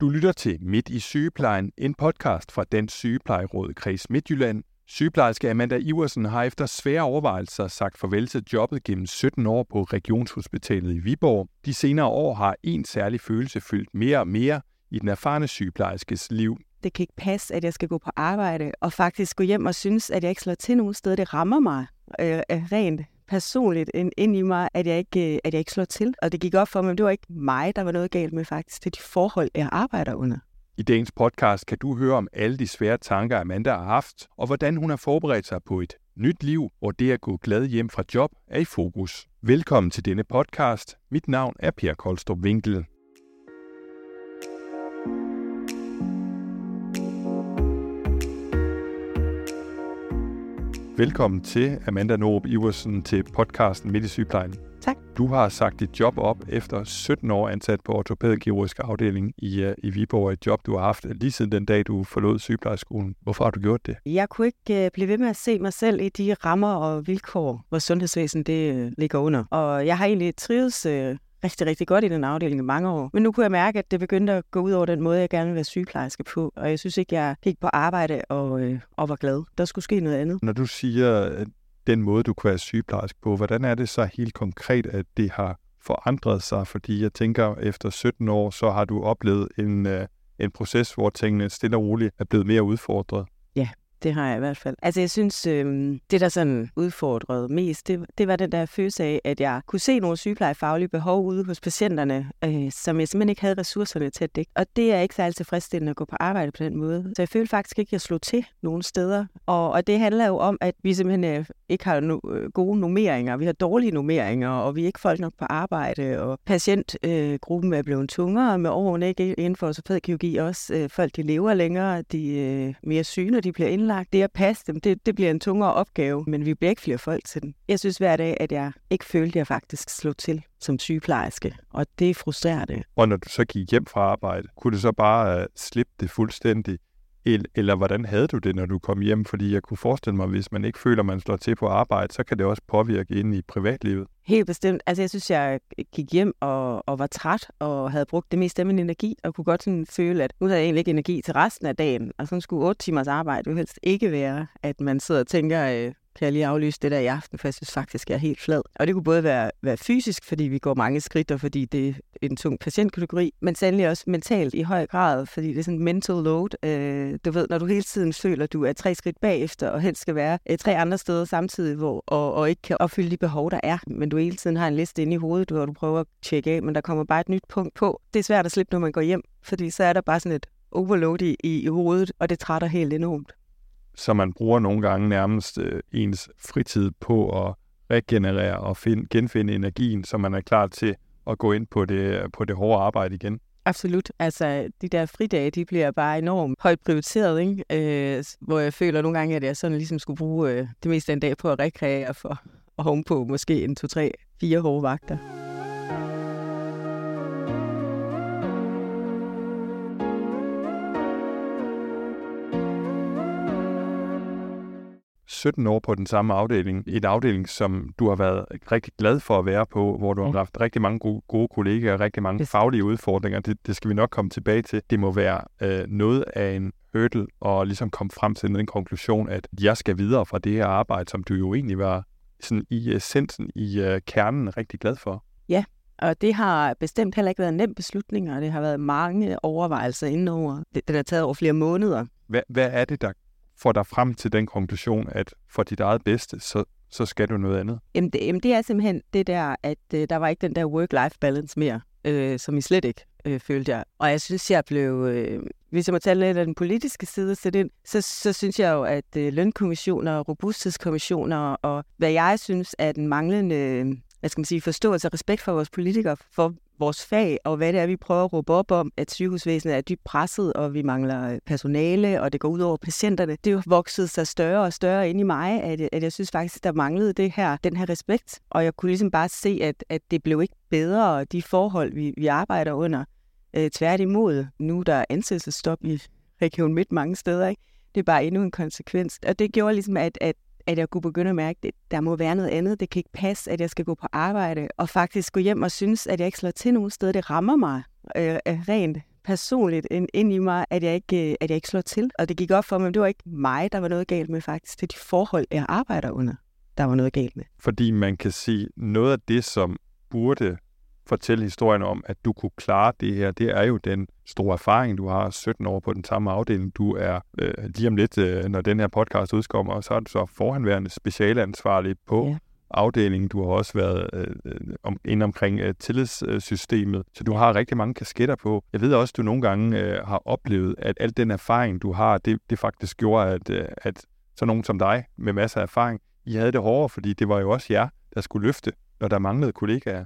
Du lytter til Midt i sygeplejen, en podcast fra Dansk Sygeplejeråd Kreds Midtjylland. Sygeplejerske Amanda Iversen har efter svære overvejelser sagt farvel til jobbet gennem 17 år på Regionshospitalet i Viborg. De senere år har en særlig følelse fyldt mere og mere i den erfarne sygeplejerskes liv. Det kan ikke passe, at jeg skal gå på arbejde og faktisk gå hjem og synes, at jeg ikke slår til nogen sted. Det rammer mig øh, øh rent personligt ind, ind i mig, at jeg, ikke, øh, at jeg ikke slår til. Og det gik op for mig, at det var ikke mig, der var noget galt med faktisk. Det er de forhold, jeg arbejder under. I dagens podcast kan du høre om alle de svære tanker, Amanda har haft, og hvordan hun har forberedt sig på et nyt liv, hvor det at gå glad hjem fra job er i fokus. Velkommen til denne podcast. Mit navn er Per Koldstrup Winkel. Velkommen til Amanda Norup Iversen til podcasten Midt i sygeplejen. Tak. Du har sagt dit job op efter 17 år ansat på ortopædkirurgisk afdeling i, uh, i Viborg. Et job, du har haft lige siden den dag, du forlod sygeplejeskolen. Hvorfor har du gjort det? Jeg kunne ikke uh, blive ved med at se mig selv i de rammer og vilkår, hvor sundhedsvæsenet det, uh, ligger under. Og jeg har egentlig trives uh, rigtig, rigtig godt i den afdeling i mange år. Men nu kunne jeg mærke, at det begyndte at gå ud over den måde, jeg gerne ville være sygeplejerske på. Og jeg synes ikke, jeg gik på arbejde og, øh, og var glad. Der skulle ske noget andet. Når du siger øh, den måde, du kunne være sygeplejerske på, hvordan er det så helt konkret, at det har forandret sig? Fordi jeg tænker, efter 17 år, så har du oplevet en, øh, en proces, hvor tingene stille og roligt er blevet mere udfordret. Det har jeg i hvert fald. Altså jeg synes, øh, det der sådan udfordrede mest, det, det var den der følelse af, at jeg kunne se nogle sygeplejefaglige behov ude hos patienterne, øh, som jeg simpelthen ikke havde ressourcerne til at dække. Og det er ikke særlig tilfredsstillende at gå på arbejde på den måde. Så jeg følte faktisk ikke, at jeg slog til nogen steder. Og, og det handler jo om, at vi simpelthen øh, ikke har no, øh, gode nummeringer. Vi har dårlige nummeringer, og vi er ikke folk nok på arbejde. Og patientgruppen øh, er blevet tungere med årene, ikke inden for ortopædkirurgi også. Øh, folk, de lever længere, de er øh, mere syge, når de bliver indlagt planlagt det at passe dem, det, det bliver en tungere opgave, men vi bliver ikke flere folk til den. Jeg synes hver dag, at jeg ikke følte, at jeg faktisk slog til som sygeplejerske, og det er frustrerende. Og når du så gik hjem fra arbejde, kunne du så bare uh, slippe det fuldstændig? Eller hvordan havde du det, når du kom hjem? Fordi jeg kunne forestille mig, hvis man ikke føler, at man slår til på arbejde, så kan det også påvirke ind i privatlivet. Helt bestemt. Altså jeg synes, jeg gik hjem og, og var træt og havde brugt det meste af min energi og kunne godt sådan føle, at nu havde jeg egentlig ikke energi til resten af dagen. Og sådan skulle otte timers arbejde jo helst ikke være, at man sidder og tænker, øh, kan jeg lige aflyse det der i aften, for jeg synes faktisk, jeg er helt flad. Og det kunne både være, være fysisk, fordi vi går mange skridt, og fordi det er en tung patientkategori, men sandelig også mentalt i høj grad, fordi det er sådan en mental load. Øh, du ved, når du hele tiden føler, at du er tre skridt bagefter, og helst skal være øh, tre andre steder samtidig, hvor, og, og ikke kan opfylde de behov, der er, men du hele tiden har en liste inde i hovedet, hvor du prøver at tjekke af, men der kommer bare et nyt punkt på. Det er svært at slippe, når man går hjem, fordi så er der bare sådan et overload i, i hovedet, og det trætter helt enormt så man bruger nogle gange nærmest øh, ens fritid på at regenerere og find, genfinde energien, så man er klar til at gå ind på det, på det hårde arbejde igen. Absolut. Altså, de der fridage, de bliver bare enormt højt prioriteret, ikke? Øh, hvor jeg føler nogle gange, at jeg sådan ligesom skulle bruge øh, det meste af en dag på at rekreere for at på måske en, to, tre, fire hårde vagter. 17 år på den samme afdeling. En afdeling, som du har været rigtig glad for at være på, hvor du har haft rigtig mange gode, gode kollegaer og rigtig mange faglige udfordringer. Det, det skal vi nok komme tilbage til. Det må være øh, noget af en hurdle og ligesom komme frem til den konklusion, at jeg skal videre fra det her arbejde, som du jo egentlig var sådan i essensen, i uh, kernen rigtig glad for. Ja, og det har bestemt heller ikke været en nem beslutning, og det har været mange overvejelser indenover. Den har taget over flere måneder. Hvad, hvad er det, der får dig frem til den konklusion, at for dit eget bedste, så, så skal du noget andet? Jamen det, jamen det er simpelthen det der, at øh, der var ikke den der work-life balance mere, øh, som I slet ikke øh, følte jeg. Og jeg synes, jeg blev... Øh, hvis jeg må tale lidt af den politiske side så, det, så, så synes jeg jo, at øh, lønkommissioner, robusthedskommissioner og hvad jeg synes er den manglende hvad skal man sige, forståelse og respekt for vores politikere, for vores fag, og hvad det er, vi prøver at råbe op om, at sygehusvæsenet er dybt presset, og vi mangler øh, personale, og det går ud over patienterne. Det er jo vokset sig større og større ind i mig, at, øh, at jeg synes faktisk, der manglede det her, den her respekt. Og jeg kunne ligesom bare se, at, at det blev ikke bedre, de forhold, vi, vi arbejder under. Øh, tværtimod, nu der er ansættelsesstop i Region Midt mange steder, ikke? det er bare endnu en konsekvens. Og det gjorde ligesom, at, at at jeg kunne begynde at mærke, at der må være noget andet. Det kan ikke passe, at jeg skal gå på arbejde og faktisk gå hjem og synes, at jeg ikke slår til nogen sted. Det rammer mig øh, øh rent personligt ind, ind i mig, at jeg, ikke, øh, at jeg ikke slår til. Og det gik op for mig, at det var ikke mig, der var noget galt med faktisk. Det er de forhold, jeg arbejder under, der var noget galt med. Fordi man kan sige, noget af det, som burde fortælle historien om, at du kunne klare det her, det er jo den store erfaring, du har 17 år på den samme afdeling. Du er øh, lige om lidt, øh, når den her podcast udkommer, så er du så forhandværende specialansvarlig på ja. afdelingen. Du har også været øh, øh om, inde omkring øh, tillidssystemet, så du har rigtig mange kasketter på. Jeg ved også, at du nogle gange øh, har oplevet, at al den erfaring, du har, det, det faktisk gjorde, at, øh, at så nogen som dig med masser af erfaring, I havde det hårdere, fordi det var jo også jer, der skulle løfte, når der manglede kollegaer.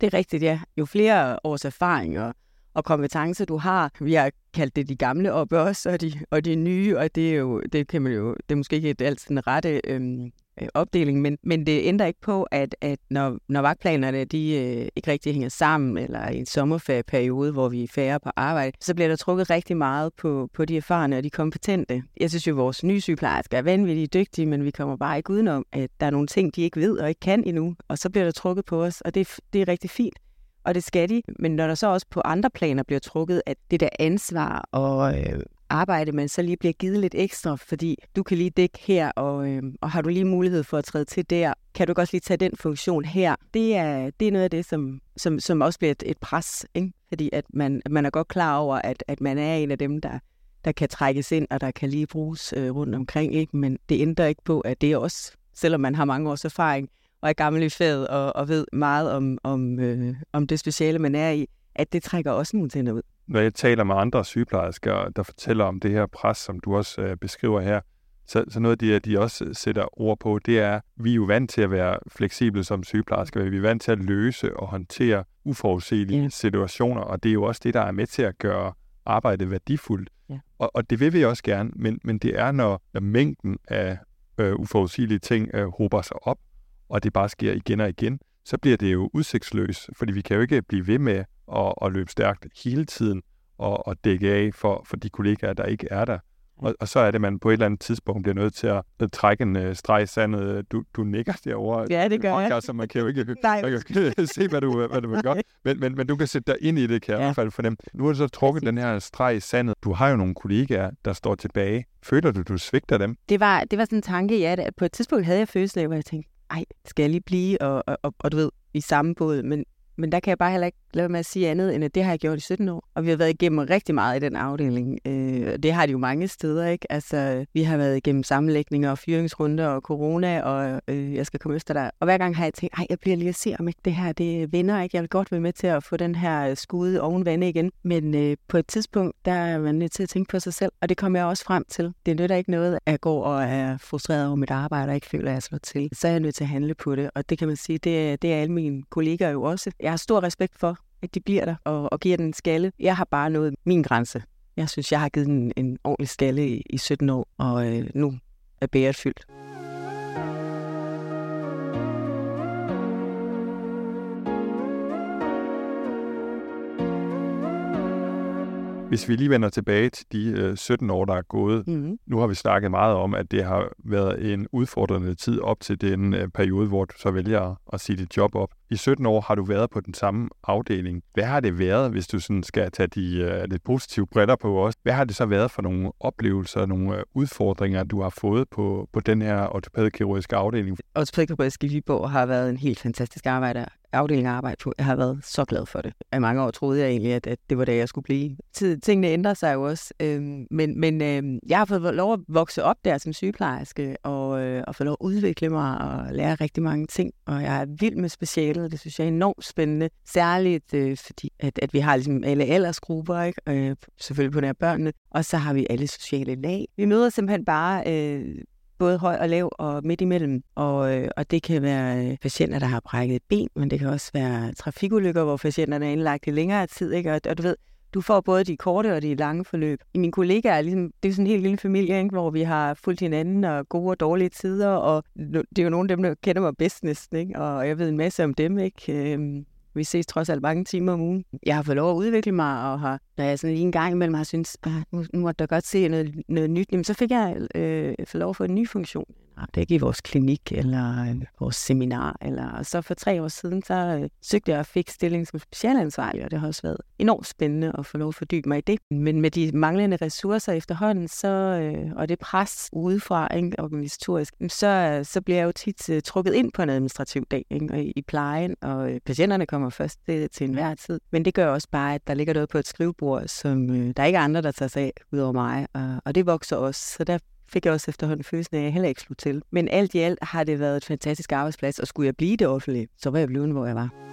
Det er rigtigt, ja. Jo flere års erfaring og, og kompetence du har, vi har kaldt det de gamle op også, og de, og de nye, og det er jo, det kan man jo, det er måske ikke altid den rette øhm, øh, opdeling, men, men det ændrer ikke på, at, at når, når vagtplanerne de, øh, ikke rigtig hænger sammen, eller i en sommerferieperiode, hvor vi er færre på arbejde, så bliver der trukket rigtig meget på, på de erfarne og de kompetente. Jeg synes jo, at vores nye sygeplejersker er vanvittigt dygtige, men vi kommer bare ikke udenom, at der er nogle ting, de ikke ved og ikke kan endnu, og så bliver der trukket på os, og det, det er rigtig fint. Og det skal de, men når der så også på andre planer bliver trukket, at det der ansvar og øh, arbejde, men så lige bliver givet lidt ekstra, fordi du kan lige dække her, og, øh, og har du lige mulighed for at træde til der, kan du også lige tage den funktion her. Det er, det er noget af det, som, som, som også bliver et, et pres, ikke? fordi at man, man er godt klar over, at, at man er en af dem, der, der kan trækkes ind, og der kan lige bruges øh, rundt omkring, ikke? men det ændrer ikke på, at det er også, selvom man har mange års erfaring, og er gammel i faget, og, og ved meget om, om, øh, om det speciale, man er i, at det trækker også nogle tænder ud når jeg taler med andre sygeplejersker, der fortæller om det her pres, som du også øh, beskriver her, så, så noget af det, de også sætter ord på, det er, at vi er jo vant til at være fleksible som sygeplejersker. Vi er vant til at løse og håndtere uforudsigelige yeah. situationer, og det er jo også det, der er med til at gøre arbejdet værdifuldt. Yeah. Og, og det vil vi også gerne, men, men det er, når, når mængden af øh, uforudsigelige ting øh, hober sig op, og det bare sker igen og igen, så bliver det jo udsigtsløst, fordi vi kan jo ikke blive ved med at, at løbe stærkt hele tiden og, og dække af for, for de kollegaer, der ikke er der. Og, og så er det, at man på et eller andet tidspunkt bliver nødt til at, at trække en uh, streg i sandet. Du, du nikker derovre. Ja, det gør jeg. Så man kan jo ikke Nej. Man kan se, hvad du, hvad du gøre. Men, men, men du kan sætte dig ind i det, kan jeg ja. i hvert fald for dem. Nu har du så trukket den her streg i sandet. Du har jo nogle kollegaer, der står tilbage. Føler du, du svigter dem? Det var, det var sådan en tanke, ja. At på et tidspunkt havde jeg følelsen af, hvor jeg tænkte, ej, skal jeg lige blive, og, og, og, og du ved, i samme båd. Men, men der kan jeg bare heller ikke lade med at sige andet, end at det har jeg gjort i 17 år. Og vi har været igennem rigtig meget i den afdeling. Øh, det har de jo mange steder, ikke? Altså, vi har været igennem sammenlægninger og fyringsrunder og corona, og øh, jeg skal komme efter dig. Og hver gang har jeg tænkt, ej, jeg bliver lige at se, om ikke det her det vender, ikke? Jeg vil godt være med til at få den her skude oven vande igen. Men øh, på et tidspunkt, der er man nødt til at tænke på sig selv, og det kommer jeg også frem til. Det nytter ikke noget, at jeg går og er frustreret over mit arbejde, og ikke føler, at jeg slår til. Så er jeg nødt til at handle på det, og det kan man sige, det, det er alle mine kollegaer jo også. Jeg har stor respekt for, at de bliver der og, og giver den en skalle. Jeg har bare nået min grænse. Jeg synes, jeg har givet den en ordentlig skalle i, i 17 år, og øh, nu er bæret fyldt. Hvis vi lige vender tilbage til de øh, 17 år, der er gået. Mm-hmm. Nu har vi snakket meget om, at det har været en udfordrende tid op til den øh, periode, hvor du så vælger at sige dit job op. I 17 år har du været på den samme afdeling. Hvad har det været, hvis du sådan skal tage de øh, lidt positive briller på også? Hvad har det så været for nogle oplevelser, nogle øh, udfordringer, du har fået på, på den her ortopædkirurgiske afdeling? Ortopædkirurgisk i Viborg har været en helt fantastisk arbejde afdeling at arbejde på. Jeg har været så glad for det. I mange år troede jeg egentlig, at, at det var det, jeg skulle blive. Tingene ændrer sig jo også. Øhm, men men øhm, jeg har fået lov at vokse op der som sygeplejerske, og, øh, og få lov at udvikle mig og lære rigtig mange ting. Og jeg er vild med specialet. Det synes jeg er enormt spændende. Særligt øh, fordi, at, at vi har ligesom alle aldersgrupper, ikke? Øh, selvfølgelig på nær børnene. Og så har vi alle sociale lag. Vi møder simpelthen bare øh, både høj og lav og midt imellem. Og, øh, og det kan være øh, patienter, der har brækket et ben, men det kan også være trafikulykker, hvor patienterne er indlagt i længere tid. Ikke? Og, og du ved, du får både de korte og de lange forløb. I mine kollegaer er ligesom, det er sådan en helt lille familie, ikke? hvor vi har fulgt hinanden og gode og dårlige tider, og det er jo nogle af dem, der kender mig bedst næsten, ikke? og jeg ved en masse om dem. Ikke? Øhm, vi ses trods alt mange timer om ugen. Jeg har fået lov at udvikle mig og har når jeg sådan lige en gang imellem har syntes, ah, nu, nu måtte der godt se noget, noget nyt, jamen, så fik jeg øh, for lov for en ny funktion det er ikke i vores klinik eller øh, vores seminar. Eller, og så for tre år siden, så øh, søgte jeg og fik stilling som specialansvarlig, og det har også været enormt spændende at få lov at fordybe mig i det. Men med de manglende ressourcer efterhånden, så, øh, og det pres udefra, ikke, organisatorisk, så, øh, så bliver jeg jo tit øh, trukket ind på en administrativ dag ikke, og i, i plejen, og øh, patienterne kommer først til, til enhver tid. Men det gør også bare, at der ligger noget på et skrivebord, som øh, der ikke er andre, der tager sig af, udover mig, og, og det vokser også. Så der fik jeg også efterhånden følelsen af, at jeg heller ikke slog til. Men alt i alt har det været et fantastisk arbejdsplads, og skulle jeg blive det offentlige, så var jeg blevet, hvor jeg var.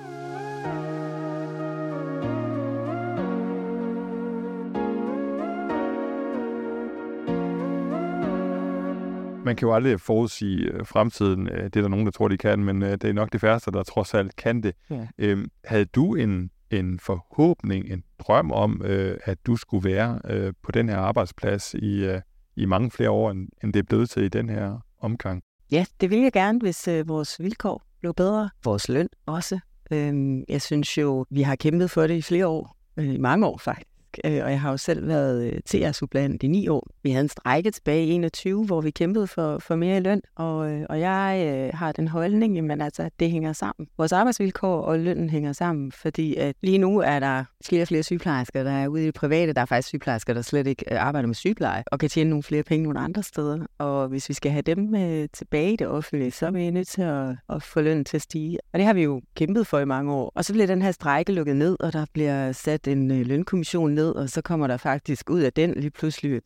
man kan jo aldrig forudsige øh, fremtiden. Øh, det er der nogen, der tror, de kan, men øh, det er nok det færreste, der trods alt kan det. Ja. Øhm, havde du en, en forhåbning, en drøm om, øh, at du skulle være øh, på den her arbejdsplads i, øh, i mange flere år, end, end det er blevet til i den her omgang. Ja, det ville jeg gerne, hvis øh, vores vilkår blev bedre. Vores løn også. Øh, jeg synes jo, vi har kæmpet for det i flere år. Øh, I mange år faktisk øh, og jeg har jo selv været øh, TR-supplant i ni år. Vi havde en strække tilbage i 21, hvor vi kæmpede for, for mere løn, og, øh, og jeg øh, har den holdning, at altså, det hænger sammen. Vores arbejdsvilkår og lønnen hænger sammen, fordi at lige nu er der flere og flere sygeplejersker, der er ude i det private. Der er faktisk sygeplejersker, der slet ikke øh, arbejder med sygepleje, og kan tjene nogle flere penge nogle andre steder. Og hvis vi skal have dem øh, tilbage i det offentlige, så er vi nødt til at, at få lønnen til at stige. Og det har vi jo kæmpet for i mange år. Og så bliver den her strække lukket ned, og der bliver sat en øh, lønkommission ned, og så kommer der faktisk ud af den lige pludselig øh,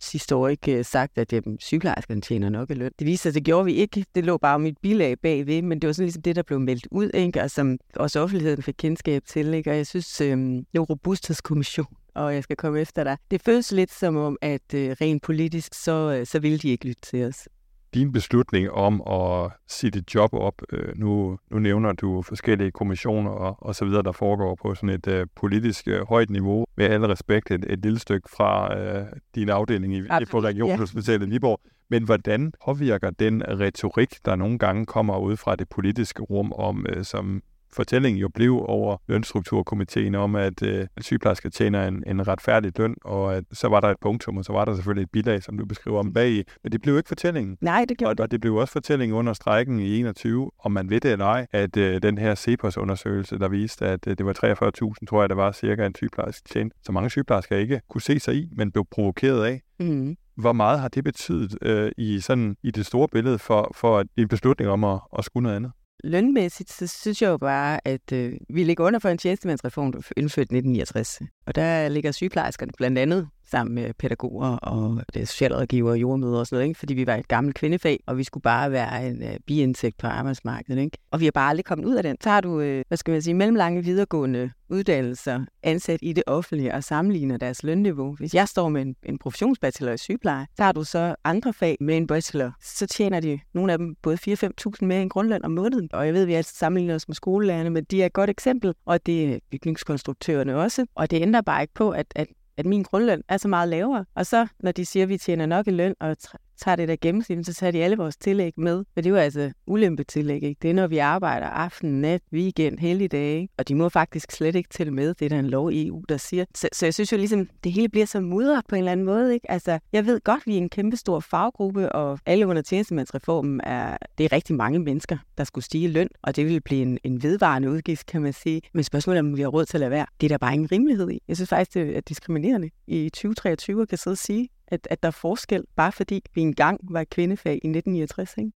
sidste år ikke øh, sagt, at jamen, sygeplejerskerne tjener nok i løn. Det viser sig, at det gjorde vi ikke. Det lå bare mit bilag bagved, men det var sådan ligesom det, der blev meldt ud, ikke? og som også offentligheden fik kendskab til. Ikke? Og jeg synes, øhm, det er robusthedskommission og jeg skal komme efter dig. Det føles lidt som om, at øh, rent politisk, så, øh, så vil de ikke lytte til os din beslutning om at sige dit job op, øh, nu, nu nævner du forskellige kommissioner og, og så videre, der foregår på sådan et øh, politisk øh, højt niveau, med alle respekt et, et lille stykke fra øh, din afdeling i, i på Regionshospitalet ja. Viborg. Men hvordan påvirker den retorik, der nogle gange kommer ud fra det politiske rum, om øh, som fortællingen jo blev over lønstrukturkomiteen om, at øh, sygeplejersker tjener en, en retfærdig løn, og at så var der et punktum, og så var der selvfølgelig et bilag, som du beskriver om bag Men det blev ikke fortællingen. Nej, det gjorde og, og det blev også fortællingen under strækken i 21, om man ved det eller ej, at øh, den her CEPOS-undersøgelse, der viste, at øh, det var 43.000, tror jeg, der var cirka en sygeplejerske tjent. Så mange sygeplejersker ikke kunne se sig i, men blev provokeret af. Mm. Hvor meget har det betydet øh, i sådan i det store billede for, for en beslutning om at, at skulle noget andet? Lønmæssigt, så synes jeg jo bare, at øh, vi ligger under for en tjenestemandsreform, indført 1969. Og der ligger sygeplejerskerne blandt andet sammen med pædagoger og det socialrådgiver og jordmøder og sådan noget, ikke? fordi vi var et gammelt kvindefag, og vi skulle bare være en uh, biindtægt på arbejdsmarkedet. Ikke? Og vi har bare aldrig kommet ud af den. Så har du, uh, hvad skal man sige, mellemlange videregående uddannelser ansat i det offentlige og sammenligner deres lønniveau. Hvis jeg står med en, en professionsbachelor i sygepleje, så har du så andre fag med en bachelor, så tjener de nogle af dem både 4-5.000 mere en grundløn om måneden. Og jeg ved, at vi altid sammenligner os med skolelærerne, men de er et godt eksempel, og det er bygningskonstruktørerne også. Og det ændrer bare ikke på, at, at at min grundløn er så meget lavere. Og så, når de siger, at vi tjener nok i løn og tager det der gennemsnit, så tager de alle vores tillæg med. Men det er jo altså ulempetillæg, ikke? Det er, når vi arbejder aften, nat, weekend, hele dage, og de må faktisk slet ikke tælle med. Det er der en lov i EU, der siger. Så, så jeg synes jo ligesom, det hele bliver så mudret på en eller anden måde, ikke? Altså, jeg ved godt, vi er en kæmpe stor faggruppe, og alle under tjenestemandsreformen er, det er rigtig mange mennesker, der skulle stige løn, og det vil blive en, en vedvarende udgift, kan man sige. Men spørgsmålet er, om vi har råd til at lade være. Det er der bare ingen rimelighed i. Jeg synes faktisk, det er diskriminerende i 2023 at kan sidde og sige, at, at der er forskel, bare fordi vi engang var et kvindefag i 1969. Ikke?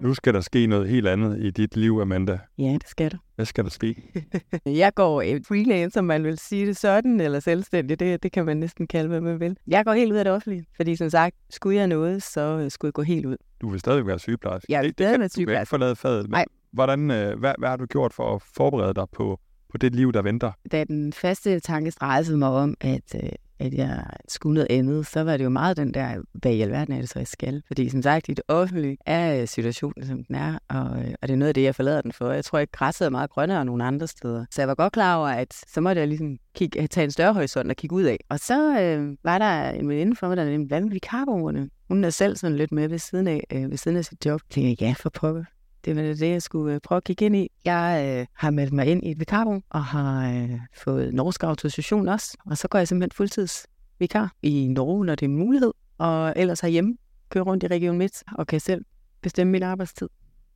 Nu skal der ske noget helt andet i dit liv, Amanda. Ja, det skal der. Hvad skal der ske? jeg går freelance, som man vil sige det sådan, eller selvstændig. Det, det kan man næsten kalde, hvad man vil. Jeg går helt ud af det offentlige, fordi som sagt, skulle jeg noget, så skulle jeg gå helt ud. Du vil stadig være sygeplejerske. Jeg vil stadig være sygeplejerske. Du kan ikke forlade fadet. Nej. Hvordan, øh, hvad, hvad har du gjort for at forberede dig på på det liv, der venter? Da den faste tanke strejede mig om, at, øh, at jeg skulle noget andet, så var det jo meget den der, hvad i alverden er det så, jeg skal? Fordi som sagt, i det offentlige er øh, situationen, som den er, og, øh, og det er noget af det, jeg forlader den for. Jeg tror ikke, græsset er meget grønnere end nogle andre steder. Så jeg var godt klar over, at så måtte jeg ligesom kigge, øh, tage en større horisont og kigge ud af. Og så øh, var der en veninde for mig, der nemlig, hvad med vikarbuerne? Hun er selv sådan lidt med ved siden af, øh, ved siden af sit job. Jeg tænkte, ja, for pokker det var det, jeg skulle øh, prøve at kigge ind i. Jeg øh, har meldt mig ind i et vikarbureau og har øh, fået norsk autorisation også. Og så går jeg simpelthen fuldtids vikar i Norge, når det er en mulighed. Og ellers herhjemme kører rundt i Region Midt og kan selv bestemme min arbejdstid.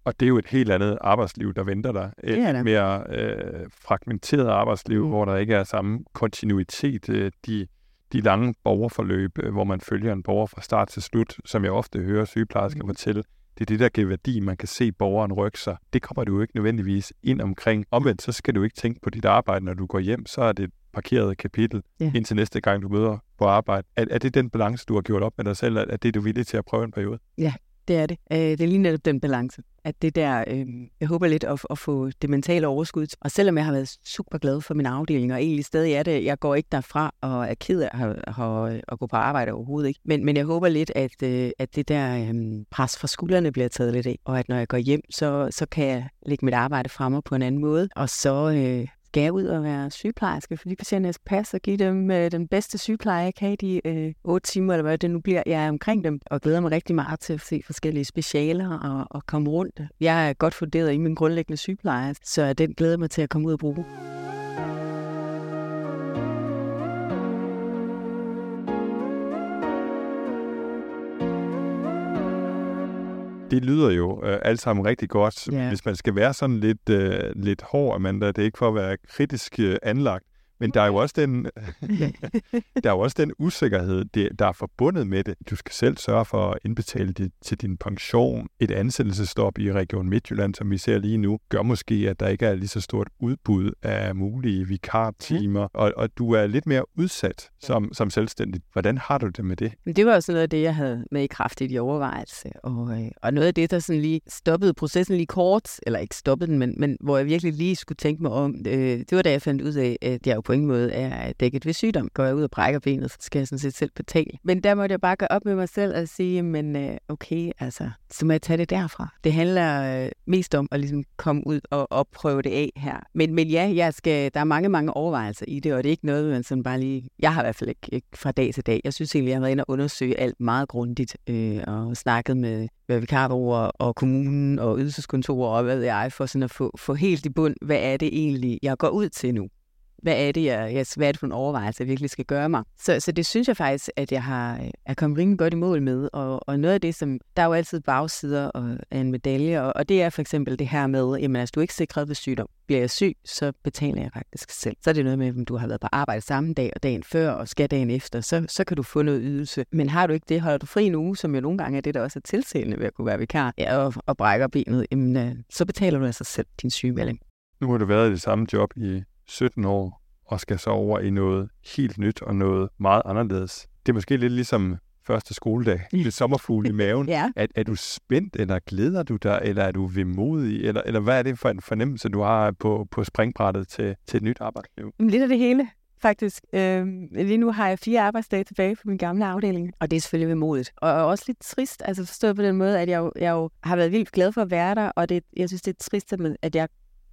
Og det er jo et helt andet arbejdsliv, der venter dig. Et det er det. mere øh, fragmenteret arbejdsliv, mm. hvor der ikke er samme kontinuitet. Øh, de, de lange borgerforløb, øh, hvor man følger en borger fra start til slut, som jeg ofte hører sygeplejersker mm. fortælle, det er det, der giver værdi. Man kan se borgeren rykke sig. Det kommer du jo ikke nødvendigvis ind omkring. Omvendt, så skal du ikke tænke på dit arbejde, når du går hjem. Så er det et parkeret kapitel, ja. indtil næste gang, du møder på arbejde. Er, er det den balance, du har gjort op med dig selv? Er det, du er villig til at prøve en periode? Ja, det er det. Øh, det er lige netop den balance. At det der, øh, jeg håber lidt at, at få det mentale overskud. Og selvom jeg har været super glad for min afdeling, og egentlig stadig er det, jeg går ikke derfra og er ked af at, at, at gå på arbejde overhovedet ikke. Men, men jeg håber lidt, at, øh, at det der øh, pres fra skuldrene bliver taget lidt af. Og at når jeg går hjem, så, så kan jeg lægge mit arbejde fremme på en anden måde. Og så, øh, skal ud og være sygeplejerske for de patienter, skal passe og give dem øh, den bedste sygepleje, jeg kan i de øh, 8 timer, eller hvad det nu bliver. Jeg er omkring dem og glæder mig rigtig meget til at se forskellige specialer og, og komme rundt. Jeg er godt funderet i min grundlæggende sygepleje, så den glæder mig til at komme ud og bruge. Det lyder jo øh, alt sammen rigtig godt. Yeah. Hvis man skal være sådan lidt, øh, lidt hård, Amanda, det er ikke for at være kritisk øh, anlagt, men der er jo også den, der er jo også den usikkerhed, det, der er forbundet med det. Du skal selv sørge for at indbetale det til din pension. Et ansættelsestop i Region Midtjylland, som vi ser lige nu, gør måske, at der ikke er lige så stort udbud af mulige vikartimer, og, og du er lidt mere udsat som, som selvstændig. Hvordan har du det med det? Det var også noget af det, jeg havde med i kraftigt i overvejelse. Og, øh, og noget af det, der sådan lige stoppede processen lige kort, eller ikke stoppede den, men, men hvor jeg virkelig lige skulle tænke mig om, øh, det var da jeg fandt ud af, at jeg jo på ingen måde er dækket ved sygdom. Går jeg ud og brækker benet, så skal jeg sådan set selv betale. Men der måtte jeg bare gå op med mig selv og sige, men øh, okay, altså, så må jeg tage det derfra. Det handler øh, mest om at ligesom komme ud og opprøve det af her. Men, men ja, jeg skal, der er mange, mange overvejelser i det, og det er ikke noget, man sådan bare lige... Jeg har i hvert fald ikke, ikke fra dag til dag. Jeg synes egentlig, jeg har været inde og undersøge alt meget grundigt, øh, og snakket med, med vikarbureauer og kommunen og ydelseskontorer og hvad ved jeg, for sådan at få, få helt i bund, hvad er det egentlig, jeg går ud til nu hvad er det, jeg, jeg, hvad er det for en overvejelse, jeg virkelig skal gøre mig. Så, så det synes jeg faktisk, at jeg har er kommet rimelig godt i mål med. Og, og noget af det, som der er jo altid bagsider af en medalje, og, og det er for eksempel det her med, jamen altså du er ikke sikret ved sygdom. Bliver jeg syg, så betaler jeg faktisk selv. Så er det noget med, om du har været på arbejde samme dag og dagen før og skal dagen efter, så, så kan du få noget ydelse. Men har du ikke det, holder du fri en uge, som jo nogle gange er det, der også er tiltalende ved at kunne være vikar, ja, og, og brækker benet, jamen, øh, så betaler du altså selv din sygemelding. Nu har du været i det samme job i 17 år og skal så over i noget helt nyt og noget meget anderledes. Det er måske lidt ligesom første skoledag, lidt sommerfugl i maven. ja. er, er du spændt, eller glæder du dig, eller er du vemodig, eller, eller hvad er det for en fornemmelse, du har på, på springbrættet til, til et nyt arbejdsliv? Lidt af det hele, faktisk. Øh, lige nu har jeg fire arbejdsdage tilbage på min gamle afdeling, og det er selvfølgelig vemodigt. Og også lidt trist, altså forstået på den måde, at jeg jo, jeg jo har været vildt glad for at være der, og det, jeg synes, det er trist, at jeg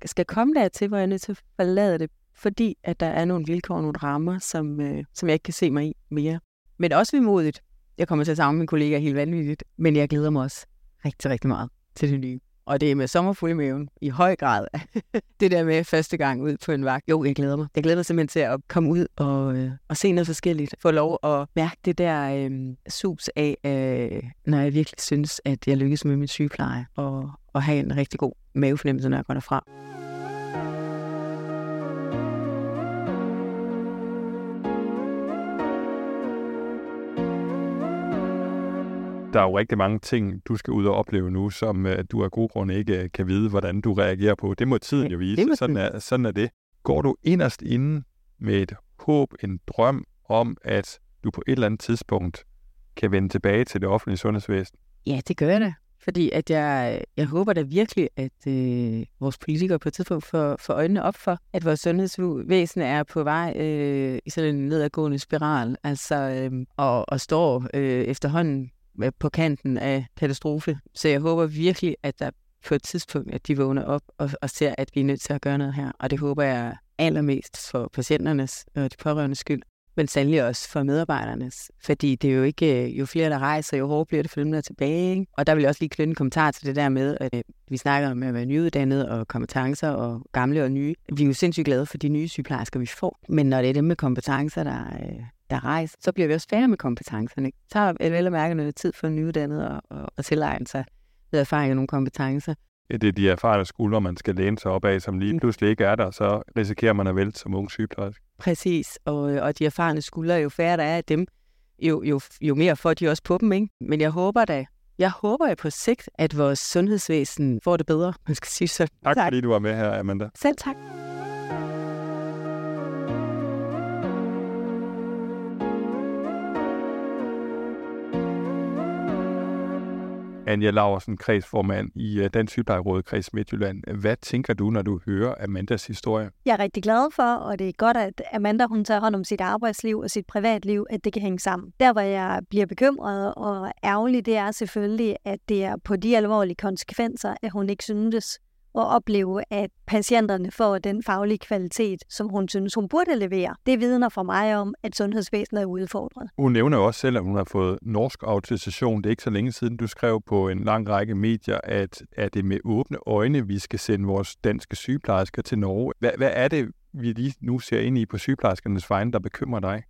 skal komme der til, hvor jeg er nødt til at forlade det fordi at der er nogle vilkår og nogle rammer, som, øh, som jeg ikke kan se mig i mere. Men også vemodigt. Jeg kommer til at savne mine kollegaer helt vanvittigt, men jeg glæder mig også rigtig, rigtig meget til det nye. Og det er med sommerfuld i maven i høj grad. det der med første gang ud på en vagt. Jo, jeg glæder mig. Jeg glæder mig simpelthen til at komme ud og, øh, og se noget forskelligt. Få lov at mærke det der øh, sus af, øh, når jeg virkelig synes, at jeg lykkes med min sygepleje. Og, og have en rigtig god mavefornemmelse, når jeg går derfra. Der er jo rigtig mange ting, du skal ud og opleve nu, som uh, du af gode grunde ikke uh, kan vide, hvordan du reagerer på. Det må tiden jo vise. Sådan er, sådan er det. Går du inderst inde med et håb, en drøm om, at du på et eller andet tidspunkt kan vende tilbage til det offentlige sundhedsvæsen? Ja, det gør jeg da. Fordi at jeg, jeg håber da virkelig, at øh, vores politikere på et tidspunkt får, får øjnene op for, at vores sundhedsvæsen er på vej øh, i sådan en nedadgående spiral, altså øh, og, og står øh, efterhånden på kanten af katastrofe. Så jeg håber virkelig, at der på et tidspunkt, at de vågner op og, og ser, at vi er nødt til at gøre noget her. Og det håber jeg allermest for patienternes og de pårørendes skyld, men sandelig også for medarbejdernes. Fordi det er jo ikke, øh, jo flere der rejser, jo hårdere bliver det for dem, der er tilbage. Ikke? Og der vil jeg også lige knytte en kommentar til det der med, at øh, vi snakker om at være nyuddannet og kompetencer og gamle og nye. Vi er jo sindssygt glade for de nye sygeplejersker, vi får. Men når det er dem med kompetencer, der, øh, der rejser, så bliver vi også færre med kompetencerne. Så tager vel og mærke noget tid for nyuddannet og, og, og tilegne sig ved erfaring og nogle kompetencer. Ja, det er de erfarne skuldre, man skal læne sig op af, som lige mm. pludselig ikke er der, så risikerer man at vælte som ung sygeplejerske. Præcis, og, og de erfarne skuldre, jo færre der er af dem, jo, jo, jo mere får de også på dem. Ikke? Men jeg håber da, jeg håber på sigt, at vores sundhedsvæsen får det bedre, man skal sige så. Tak, tak. fordi du var med her, Amanda. Selv tak. Anja Laversen, kredsformand i øh, Dansk Sygeplejeråd Kreds Midtjylland. Hvad tænker du, når du hører Amandas historie? Jeg er rigtig glad for, og det er godt, at Amanda hun tager hånd om sit arbejdsliv og sit privatliv, at det kan hænge sammen. Der, hvor jeg bliver bekymret og ærgerlig, det er selvfølgelig, at det er på de alvorlige konsekvenser, at hun ikke syntes, og opleve, at patienterne får den faglige kvalitet, som hun synes, hun burde levere. Det vidner for mig om, at sundhedsvæsenet er udfordret. Hun nævner også selv, at hun har fået norsk autorisation. Det er ikke så længe siden, du skrev på en lang række medier, at, at det med åbne øjne, vi skal sende vores danske sygeplejersker til Norge. Hvad, hvad er det, vi lige nu ser ind i på sygeplejerskernes vegne, der bekymrer dig?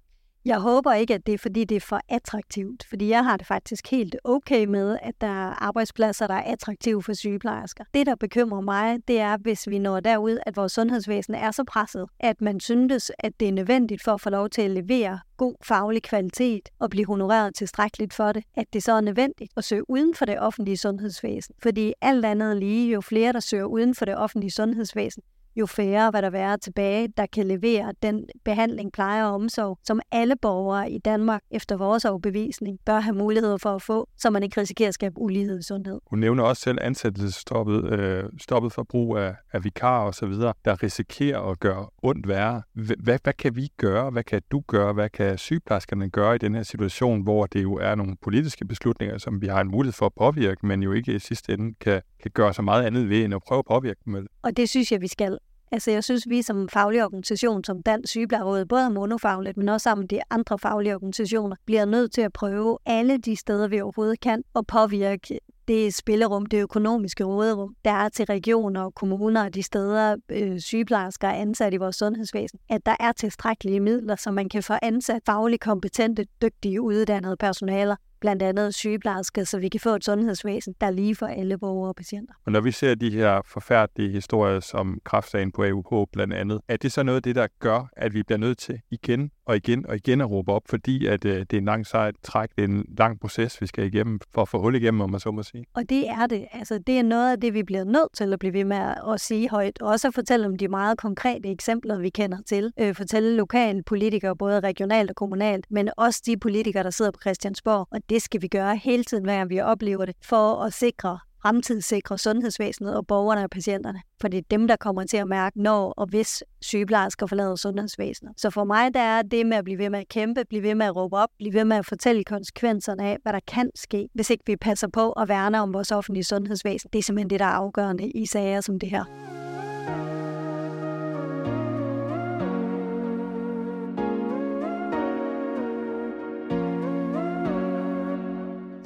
Jeg håber ikke, at det er, fordi det er for attraktivt, fordi jeg har det faktisk helt okay med, at der er arbejdspladser, der er attraktive for sygeplejersker. Det, der bekymrer mig, det er, hvis vi når derud, at vores sundhedsvæsen er så presset, at man synes, at det er nødvendigt for at få lov til at levere god faglig kvalitet og blive honoreret tilstrækkeligt for det, at det så er nødvendigt at søge uden for det offentlige sundhedsvæsen. Fordi alt andet lige, jo flere der søger uden for det offentlige sundhedsvæsen, jo færre hvad der være tilbage, der kan levere den behandling, pleje og omsorg, som alle borgere i Danmark efter vores overbevisning bør have mulighed for at få, så man ikke risikerer at skabe ulighed i sundhed. Hun nævner også selv ansættelsesstoppet, øh, stoppet for brug af, af vikar og så videre, der risikerer at gøre ondt værre. Hvad, hvad kan vi gøre? Hvad kan du gøre? Hvad kan sygeplejerskerne gøre i den her situation, hvor det jo er nogle politiske beslutninger, som vi har en mulighed for at påvirke, men jo ikke i sidste ende kan, kan gøre så meget andet ved, end at prøve at påvirke dem? Og det synes jeg, vi skal. Altså jeg synes, vi som faglig organisation, som Dansk Sygeplejeråd, både monofagligt, men også sammen med de andre faglige organisationer, bliver nødt til at prøve alle de steder, vi overhovedet kan, og påvirke det spillerum, det økonomiske råderum, der er til regioner og kommuner og de steder, øh, sygeplejersker er ansat i vores sundhedsvæsen, at der er tilstrækkelige midler, så man kan få ansat fagligt kompetente, dygtige, uddannede personaler, blandt andet sygeplejersker, så vi kan få et sundhedsvæsen, der er lige for alle borgere og patienter. Og når vi ser de her forfærdelige historier som kraftsagen på AUH blandt andet, er det så noget af det, der gør, at vi bliver nødt til igen og igen og igen at råbe op, fordi at øh, det er en lang sejt træk, det er en lang proces, vi skal igennem for at få hul igennem, om man så må sige. Og det er det. Altså, det er noget af det, vi bliver nødt til at blive ved med at sige højt. Og også at fortælle om de meget konkrete eksempler, vi kender til. Øh, fortælle lokale politikere, både regionalt og kommunalt, men også de politikere, der sidder på Christiansborg. Og det skal vi gøre hele tiden, hver vi oplever det, for at sikre fremtidssikre sundhedsvæsenet og borgerne og patienterne. For det er dem, der kommer til at mærke, når og hvis sygeplejersker forlader sundhedsvæsenet. Så for mig, der er det med at blive ved med at kæmpe, blive ved med at råbe op, blive ved med at fortælle konsekvenserne af, hvad der kan ske, hvis ikke vi passer på at værne om vores offentlige sundhedsvæsen. Det er simpelthen det, der er afgørende i sager som det her.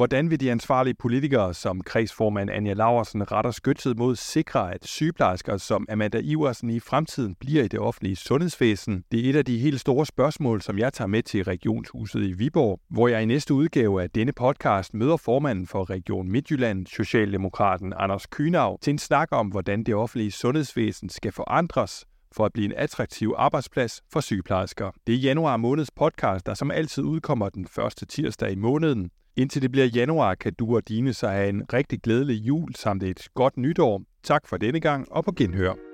Hvordan vil de ansvarlige politikere, som kredsformand Anja Laversen retter skytset mod, sikre, at sygeplejersker som Amanda Iversen i fremtiden bliver i det offentlige sundhedsvæsen? Det er et af de helt store spørgsmål, som jeg tager med til Regionshuset i Viborg, hvor jeg i næste udgave af denne podcast møder formanden for Region Midtjylland, Socialdemokraten Anders Kynav, til en snak om, hvordan det offentlige sundhedsvæsen skal forandres, for at blive en attraktiv arbejdsplads for sygeplejersker. Det er januar måneds podcast, der som altid udkommer den første tirsdag i måneden. Indtil det bliver januar, kan du og dine så have en rigtig glædelig jul samt et godt nytår. Tak for denne gang og på genhør.